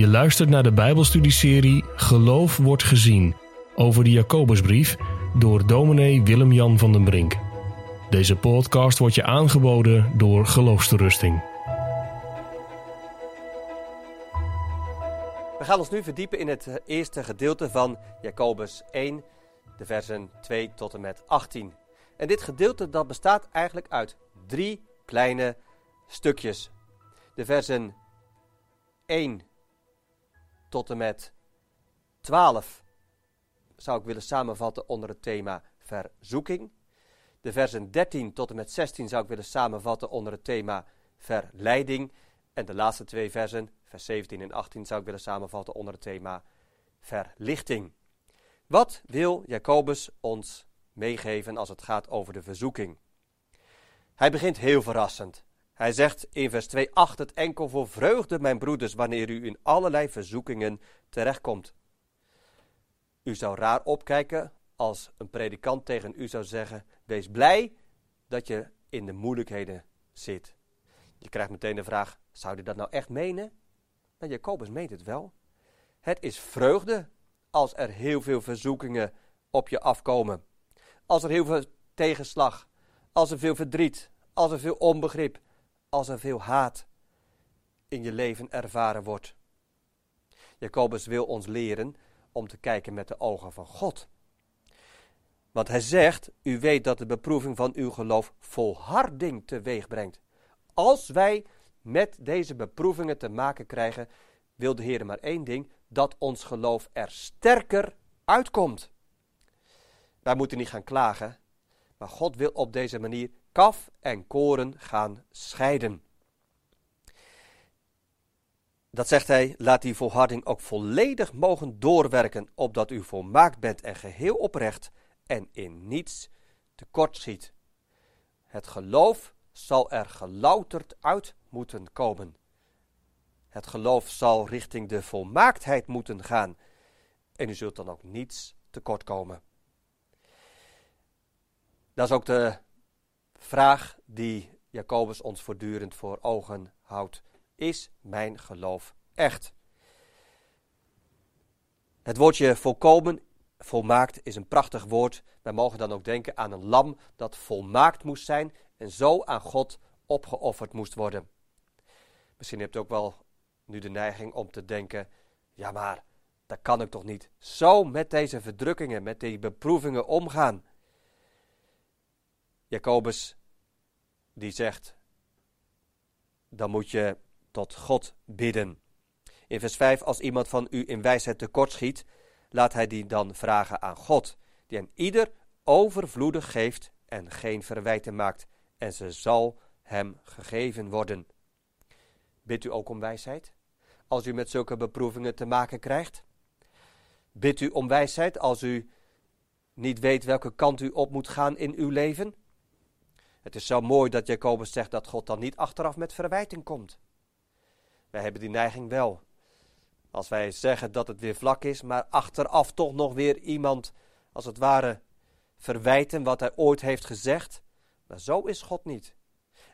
Je luistert naar de Bijbelstudieserie Geloof wordt gezien over de Jacobusbrief door dominee Willem-Jan van den Brink. Deze podcast wordt je aangeboden door Geloofsterusting. We gaan ons nu verdiepen in het eh, eerste gedeelte van Jacobus 1, de versen 2 tot en met 18. En dit gedeelte dat bestaat eigenlijk uit drie kleine stukjes. De versen 1 tot en met 12 zou ik willen samenvatten onder het thema verzoeking. De versen 13 tot en met 16 zou ik willen samenvatten onder het thema verleiding. En de laatste twee versen, vers 17 en 18, zou ik willen samenvatten onder het thema verlichting. Wat wil Jacobus ons meegeven als het gaat over de verzoeking? Hij begint heel verrassend. Hij zegt in vers 2: Acht het enkel voor vreugde, mijn broeders, wanneer u in allerlei verzoekingen terechtkomt. U zou raar opkijken als een predikant tegen u zou zeggen: Wees blij dat je in de moeilijkheden zit. Je krijgt meteen de vraag: Zou je dat nou echt menen? Nou, Jacobus meent het wel. Het is vreugde als er heel veel verzoekingen op je afkomen. Als er heel veel tegenslag, als er veel verdriet, als er veel onbegrip, als er veel haat in je leven ervaren wordt. Jacobus wil ons leren om te kijken met de ogen van God. Want hij zegt, u weet dat de beproeving van uw geloof volharding teweeg brengt. Als wij met deze beproevingen te maken krijgen, wil de Heer maar één ding, dat ons geloof er sterker uitkomt. Wij moeten niet gaan klagen, maar God wil op deze manier kaf en koren gaan scheiden. Dat zegt hij, laat die volharding ook volledig mogen doorwerken, opdat u volmaakt bent en geheel oprecht en in niets tekortschiet. Het geloof zal er gelouterd uit moeten komen. Het geloof zal richting de volmaaktheid moeten gaan. En u zult dan ook niets tekort komen. Dat is ook de vraag die Jacobus ons voortdurend voor ogen houdt. Is mijn geloof echt? Het woordje volkomen, volmaakt, is een prachtig woord. Wij mogen dan ook denken aan een lam dat volmaakt moest zijn en zo aan God opgeofferd moest worden. Misschien hebt u ook wel nu de neiging om te denken: ja, maar dat kan ik toch niet zo met deze verdrukkingen, met die beproevingen omgaan. Jacobus die zegt, dan moet je tot God bidden. In vers 5, als iemand van u in wijsheid tekortschiet, laat hij die dan vragen aan God, die aan ieder overvloedig geeft en geen verwijten maakt, en ze zal hem gegeven worden. Bidt u ook om wijsheid, als u met zulke beproevingen te maken krijgt? Bidt u om wijsheid als u niet weet welke kant u op moet gaan in uw leven? Het is zo mooi dat Jacobus zegt dat God dan niet achteraf met verwijting komt. Wij hebben die neiging wel. Als wij zeggen dat het weer vlak is, maar achteraf toch nog weer iemand, als het ware, verwijten wat hij ooit heeft gezegd. Maar zo is God niet.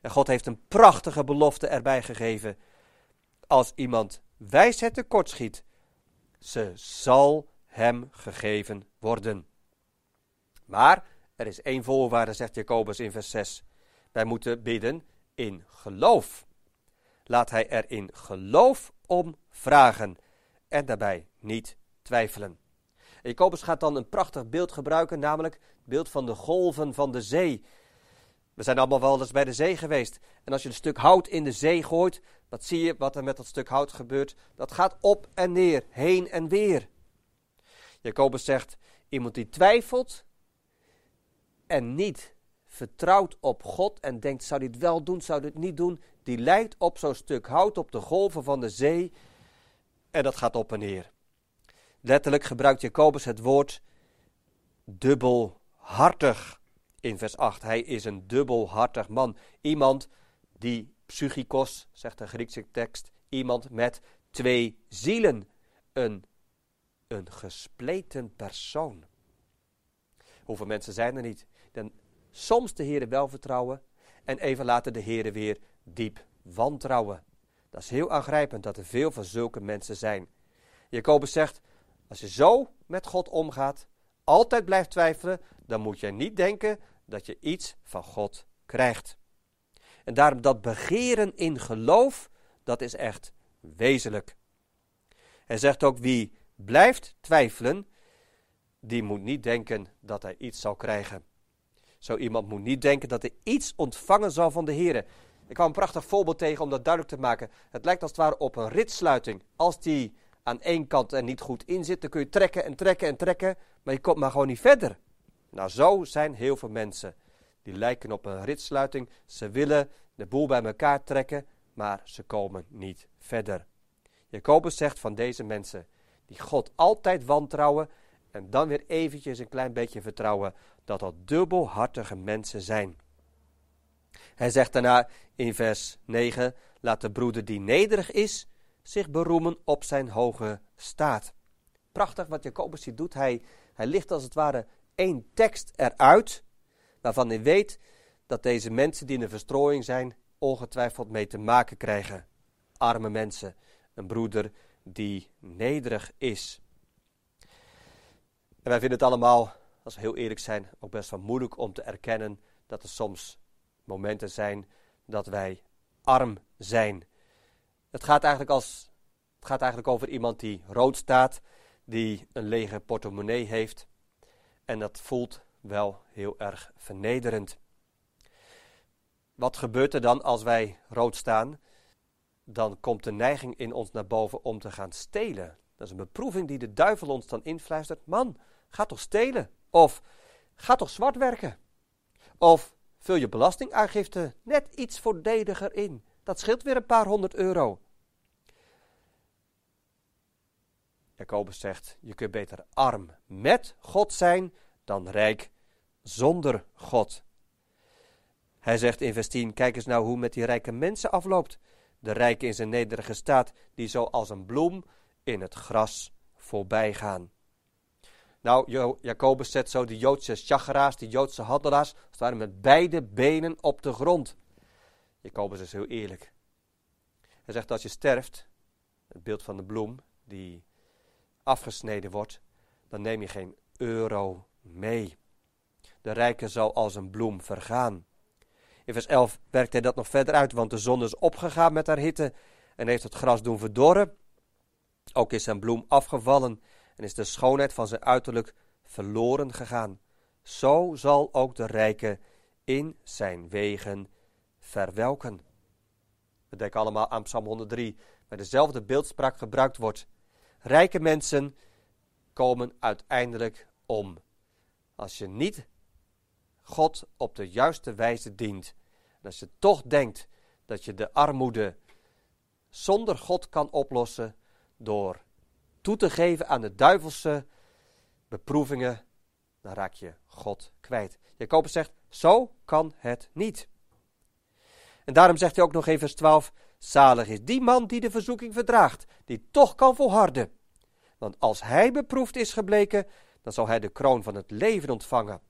En God heeft een prachtige belofte erbij gegeven. Als iemand wijsheid tekortschiet, ze zal hem gegeven worden. Maar er is één voorwaarde, zegt Jacobus in vers 6. Wij moeten bidden in geloof. Laat hij er in geloof om vragen en daarbij niet twijfelen. Jacobus gaat dan een prachtig beeld gebruiken, namelijk het beeld van de golven van de zee. We zijn allemaal wel eens bij de zee geweest. En als je een stuk hout in de zee gooit, wat zie je wat er met dat stuk hout gebeurt? Dat gaat op en neer, heen en weer. Jacobus zegt, iemand die twijfelt, en niet vertrouwt op God en denkt: zou dit wel doen, zou dit niet doen, die lijkt op zo'n stuk hout op de golven van de zee en dat gaat op en neer. Letterlijk gebruikt Jacobus het woord dubbelhartig in vers 8. Hij is een dubbelhartig man. Iemand die psychikos, zegt de Griekse tekst, iemand met twee zielen. Een, een gespleten persoon. Hoeveel mensen zijn er niet dan soms de Heer wel vertrouwen en even later de Heer weer diep wantrouwen. Dat is heel aangrijpend dat er veel van zulke mensen zijn. Jacobus zegt, als je zo met God omgaat, altijd blijft twijfelen, dan moet je niet denken dat je iets van God krijgt. En daarom dat begeren in geloof, dat is echt wezenlijk. Hij zegt ook wie blijft twijfelen, die moet niet denken dat hij iets zal krijgen. Zo iemand moet niet denken dat hij iets ontvangen zal van de Heer. Ik kwam een prachtig voorbeeld tegen om dat duidelijk te maken. Het lijkt als het ware op een ritsluiting. Als die aan één kant er niet goed in zit, dan kun je trekken en trekken en trekken, maar je komt maar gewoon niet verder. Nou, zo zijn heel veel mensen. Die lijken op een ritsluiting. Ze willen de boel bij elkaar trekken, maar ze komen niet verder. Jacobus zegt van deze mensen, die God altijd wantrouwen en dan weer eventjes een klein beetje vertrouwen, dat dat dubbelhartige mensen zijn. Hij zegt daarna in vers 9, laat de broeder die nederig is, zich beroemen op zijn hoge staat. Prachtig wat Jacobus hier doet. Hij, hij ligt als het ware één tekst eruit, waarvan hij weet dat deze mensen die in de verstrooiing zijn, ongetwijfeld mee te maken krijgen. Arme mensen, een broeder die nederig is. En wij vinden het allemaal, als we heel eerlijk zijn, ook best wel moeilijk om te erkennen dat er soms momenten zijn dat wij arm zijn. Het gaat eigenlijk, als, het gaat eigenlijk over iemand die rood staat, die een lege portemonnee heeft. En dat voelt wel heel erg vernederend. Wat gebeurt er dan als wij rood staan? Dan komt de neiging in ons naar boven om te gaan stelen. Dat is een beproeving die de duivel ons dan influistert. Man, ga toch stelen. Of ga toch zwart werken. Of vul je belastingaangifte net iets voordeliger in. Dat scheelt weer een paar honderd euro. Jacobus zegt, je kunt beter arm met God zijn dan rijk zonder God. Hij zegt in vers 10, kijk eens nou hoe met die rijke mensen afloopt. De rijke in zijn nederige staat, die zo als een bloem in het gras voorbij gaan. Nou, Jacobus zet zo de Joodse chageraars, die Joodse handelaars, het met beide benen op de grond. Jacobus is heel eerlijk. Hij zegt als je sterft, het beeld van de bloem die afgesneden wordt, dan neem je geen euro mee. De rijke zal als een bloem vergaan. In vers 11 werkt hij dat nog verder uit, want de zon is opgegaan met haar hitte en heeft het gras doen verdorren. Ook is zijn bloem afgevallen en is de schoonheid van zijn uiterlijk verloren gegaan. Zo zal ook de rijke in zijn wegen verwelken. We denken allemaal aan Psalm 103, waar dezelfde beeldspraak gebruikt wordt. Rijke mensen komen uiteindelijk om. Als je niet God op de juiste wijze dient, en als je toch denkt dat je de armoede zonder God kan oplossen door toe te geven aan de duivelse beproevingen, dan raak je God kwijt. Jacobus zegt, zo kan het niet. En daarom zegt hij ook nog in vers 12, zalig is die man die de verzoeking verdraagt, die toch kan volharden. Want als hij beproefd is gebleken, dan zal hij de kroon van het leven ontvangen.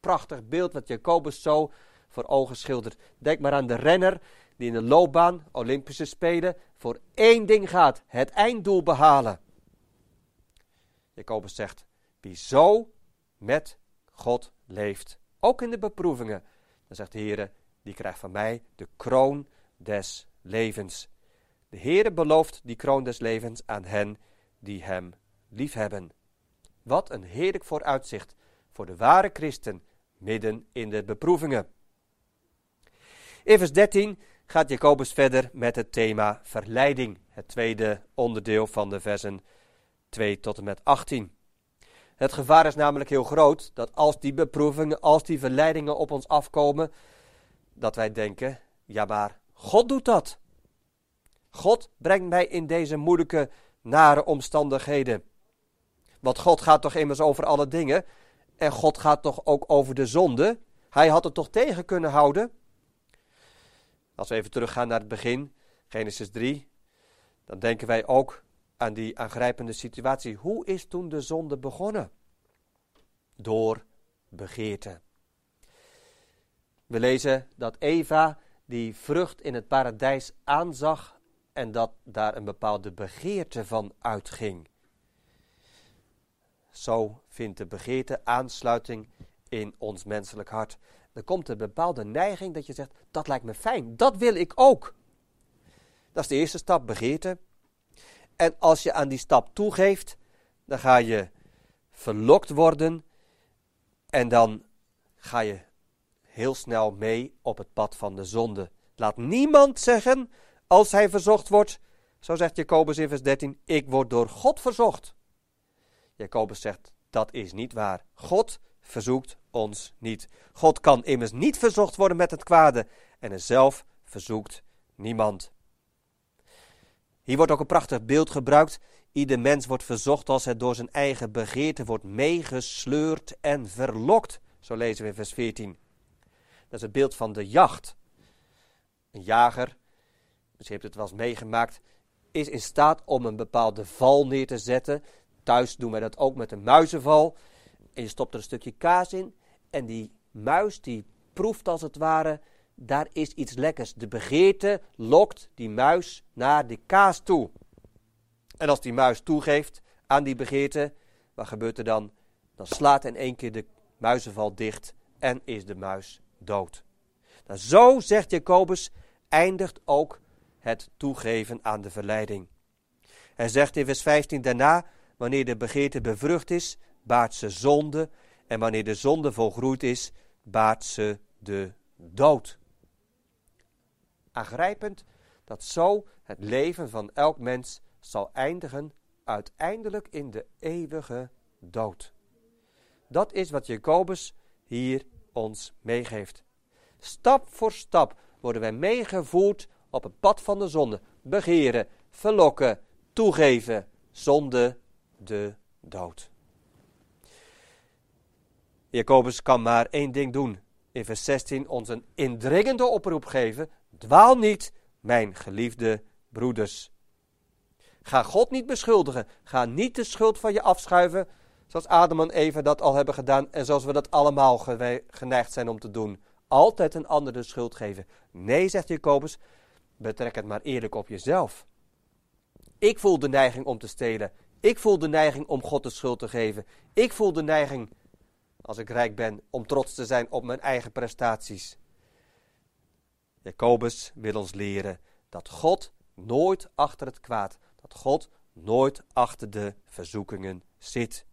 Prachtig beeld wat Jacobus zo voor ogen schildert. Denk maar aan de renner die in de loopbaan, Olympische Spelen, voor één ding gaat: het einddoel behalen. Jacobus zegt: wie zo met God leeft, ook in de beproevingen, dan zegt de Heer, die krijgt van mij de kroon des levens. De Heere belooft die kroon des levens aan hen die hem liefhebben. Wat een heerlijk vooruitzicht voor de ware christen midden in de beproevingen. In vers 13 gaat Jacobus verder met het thema verleiding, het tweede onderdeel van de versen 2 tot en met 18. Het gevaar is namelijk heel groot dat als die beproevingen, als die verleidingen op ons afkomen, dat wij denken, ja maar God doet dat. God brengt mij in deze moeilijke, nare omstandigheden. Want God gaat toch immers over alle dingen. En God gaat toch ook over de zonde. Hij had het toch tegen kunnen houden. Als we even teruggaan naar het begin, Genesis 3, dan denken wij ook aan die aangrijpende situatie. Hoe is toen de zonde begonnen? Door begeerte. We lezen dat Eva die vrucht in het paradijs aanzag en dat daar een bepaalde begeerte van uitging. Zo vindt de begeerte aansluiting in ons menselijk hart. Er komt een bepaalde neiging dat je zegt: dat lijkt me fijn, dat wil ik ook. Dat is de eerste stap, begeerte. En als je aan die stap toegeeft, dan ga je verlokt worden en dan ga je heel snel mee op het pad van de zonde. Laat niemand zeggen, als hij verzocht wordt, zo zegt Jacobus in vers 13, ik word door God verzocht. Jacobus zegt, dat is niet waar. God verzoekt ons niet. God kan immers niet verzocht worden met het kwade en er zelf verzoekt niemand. Hier wordt ook een prachtig beeld gebruikt. Ieder mens wordt verzocht als het door zijn eigen begeerte wordt meegesleurd en verlokt. Zo lezen we in vers 14. Dat is het beeld van de jacht. Een jager, misschien hebt het wel eens meegemaakt, is in staat om een bepaalde val neer te zetten. Thuis doen wij dat ook met een muizenval. En je stopt er een stukje kaas in. En die muis die proeft als het ware, daar is iets lekkers. De begeerte lokt die muis naar de kaas toe. En als die muis toegeeft aan die begeerte, wat gebeurt er dan? Dan slaat in één keer de muizenval dicht en is de muis dood. Nou, zo, zegt Jacobus, eindigt ook het toegeven aan de verleiding. Hij zegt in vers 15 daarna, wanneer de begeerte bevrucht is, baart ze zonde, en wanneer de zonde volgroeid is, baart ze de dood. Aangrijpend dat zo het leven van elk mens zal eindigen uiteindelijk in de eeuwige dood. Dat is wat Jacobus hier ons meegeeft. Stap voor stap worden wij meegevoerd op het pad van de zonde. Begeren, verlokken, toegeven, zonde, de dood. Jacobus kan maar één ding doen. In vers 16 ons een indringende oproep geven. Dwaal niet, mijn geliefde broeders. Ga God niet beschuldigen. Ga niet de schuld van je afschuiven. Zoals Adam en Eva dat al hebben gedaan. En zoals we dat allemaal geneigd zijn om te doen. Altijd een ander de schuld geven. Nee, zegt Jacobus. Betrek het maar eerlijk op jezelf. Ik voel de neiging om te stelen. Ik voel de neiging om God de schuld te geven. Ik voel de neiging, als ik rijk ben, om trots te zijn op mijn eigen prestaties. Jacobus wil ons leren dat God nooit achter het kwaad, dat God nooit achter de verzoekingen zit.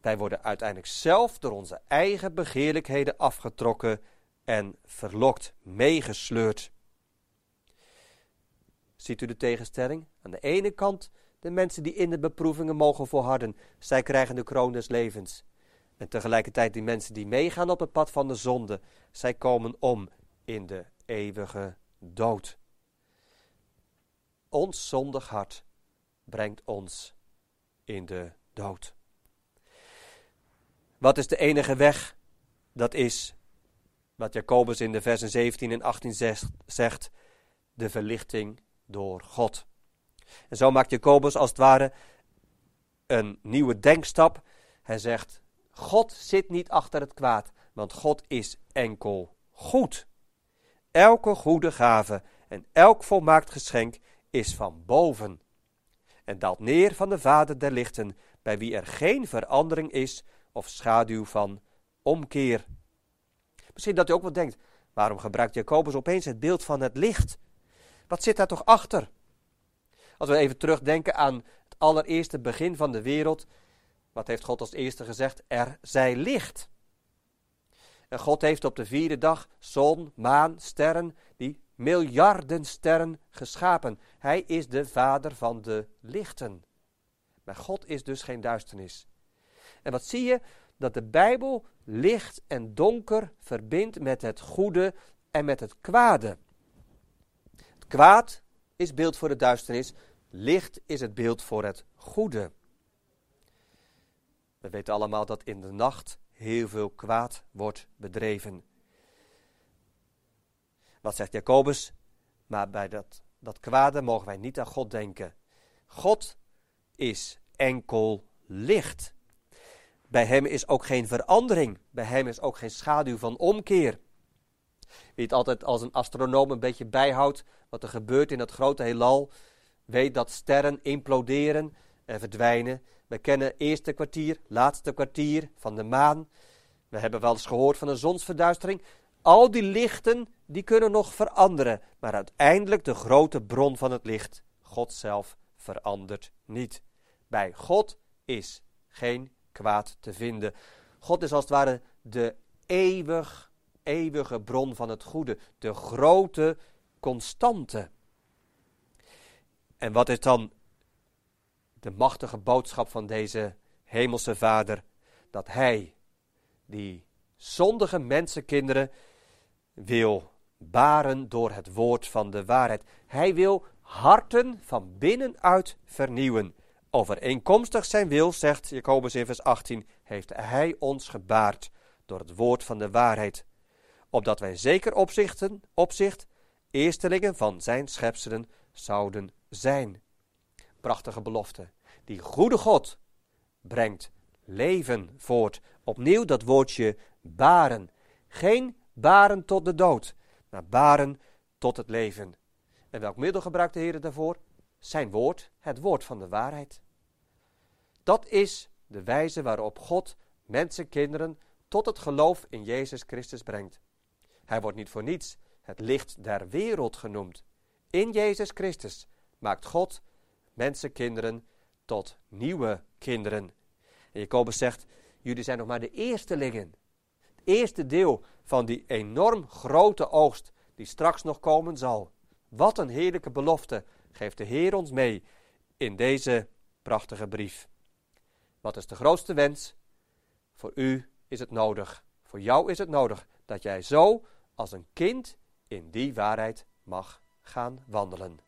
Wij worden uiteindelijk zelf door onze eigen begeerlijkheden afgetrokken en verlokt, meegesleurd. Ziet u de tegenstelling? Aan de ene kant de mensen die in de beproevingen mogen volharden, zij krijgen de kroon des levens. En tegelijkertijd die mensen die meegaan op het pad van de zonde, zij komen om in de eeuwige dood. Ons zondig hart brengt ons in de dood. Wat is de enige weg? Dat is wat Jacobus in de versen 17 en 18 zegt, de verlichting door God. En zo maakt Jacobus als het ware een nieuwe denkstap. Hij zegt, God zit niet achter het kwaad, want God is enkel goed. Elke goede gave en elk volmaakt geschenk is van boven en daalt neer van de Vader der lichten, bij wie er geen verandering is of schaduw van omkeer. Misschien dat u ook wel denkt, waarom gebruikt Jacobus opeens het beeld van het licht? Wat zit daar toch achter? Als we even terugdenken aan het allereerste begin van de wereld, wat heeft God als eerste gezegd? Er zij licht. En God heeft op de vierde dag zon, maan, sterren, die miljarden sterren geschapen. Hij is de vader van de lichten. Maar God is dus geen duisternis. En wat zie je? Dat de Bijbel licht en donker verbindt met het goede en met het kwade. Het kwaad is beeld voor de duisternis, licht is het beeld voor het goede. We weten allemaal dat in de nacht heel veel kwaad wordt bedreven. Wat zegt Jacobus? Maar bij dat, dat kwade mogen wij niet aan God denken. God is enkel licht. Bij hem is ook geen verandering. Bij hem is ook geen schaduw van omkeer. Wie het altijd als een astronoom een beetje bijhoudt wat er gebeurt in het grote heelal, weet dat sterren imploderen en verdwijnen. We kennen eerste kwartier, laatste kwartier van de maan. We hebben wel eens gehoord van een zonsverduistering. Al die lichten, die kunnen nog veranderen. Maar uiteindelijk de grote bron van het licht, God zelf, verandert niet. Bij God is geen kwaad te vinden. God is als het ware de eeuwig, eeuwige bron van het goede. De grote, constante. En wat is dan de machtige boodschap van deze hemelse Vader? Dat Hij, die zondige mensenkinderen, wil baren door het woord van de waarheid. Hij wil harten van binnenuit vernieuwen. Overeenkomstig zijn wil, zegt Jacobus in vers 18, heeft Hij ons gebaard door het woord van de waarheid, opdat wij zeker opzichten, opzicht, eerstelingen van zijn schepselen zouden zijn. Prachtige belofte. Die goede God brengt leven voort. Opnieuw dat woordje baren. Geen baren tot de dood, maar baren tot het leven. En welk middel gebruikt de Heer daarvoor? Zijn woord, het woord van de waarheid. Dat is de wijze waarop God mensen, kinderen tot het geloof in Jezus Christus brengt. Hij wordt niet voor niets het licht der wereld genoemd. In Jezus Christus maakt God mensen, kinderen tot nieuwe kinderen. En Jacobus zegt, jullie zijn nog maar de eerstelingen. Het eerste deel van die enorm grote oogst die straks nog komen zal. Wat een heerlijke belofte geeft de Heer ons mee in deze prachtige brief. Wat is de grootste wens? Voor u is het nodig, voor jou is het nodig dat jij zo als een kind in die waarheid mag gaan wandelen.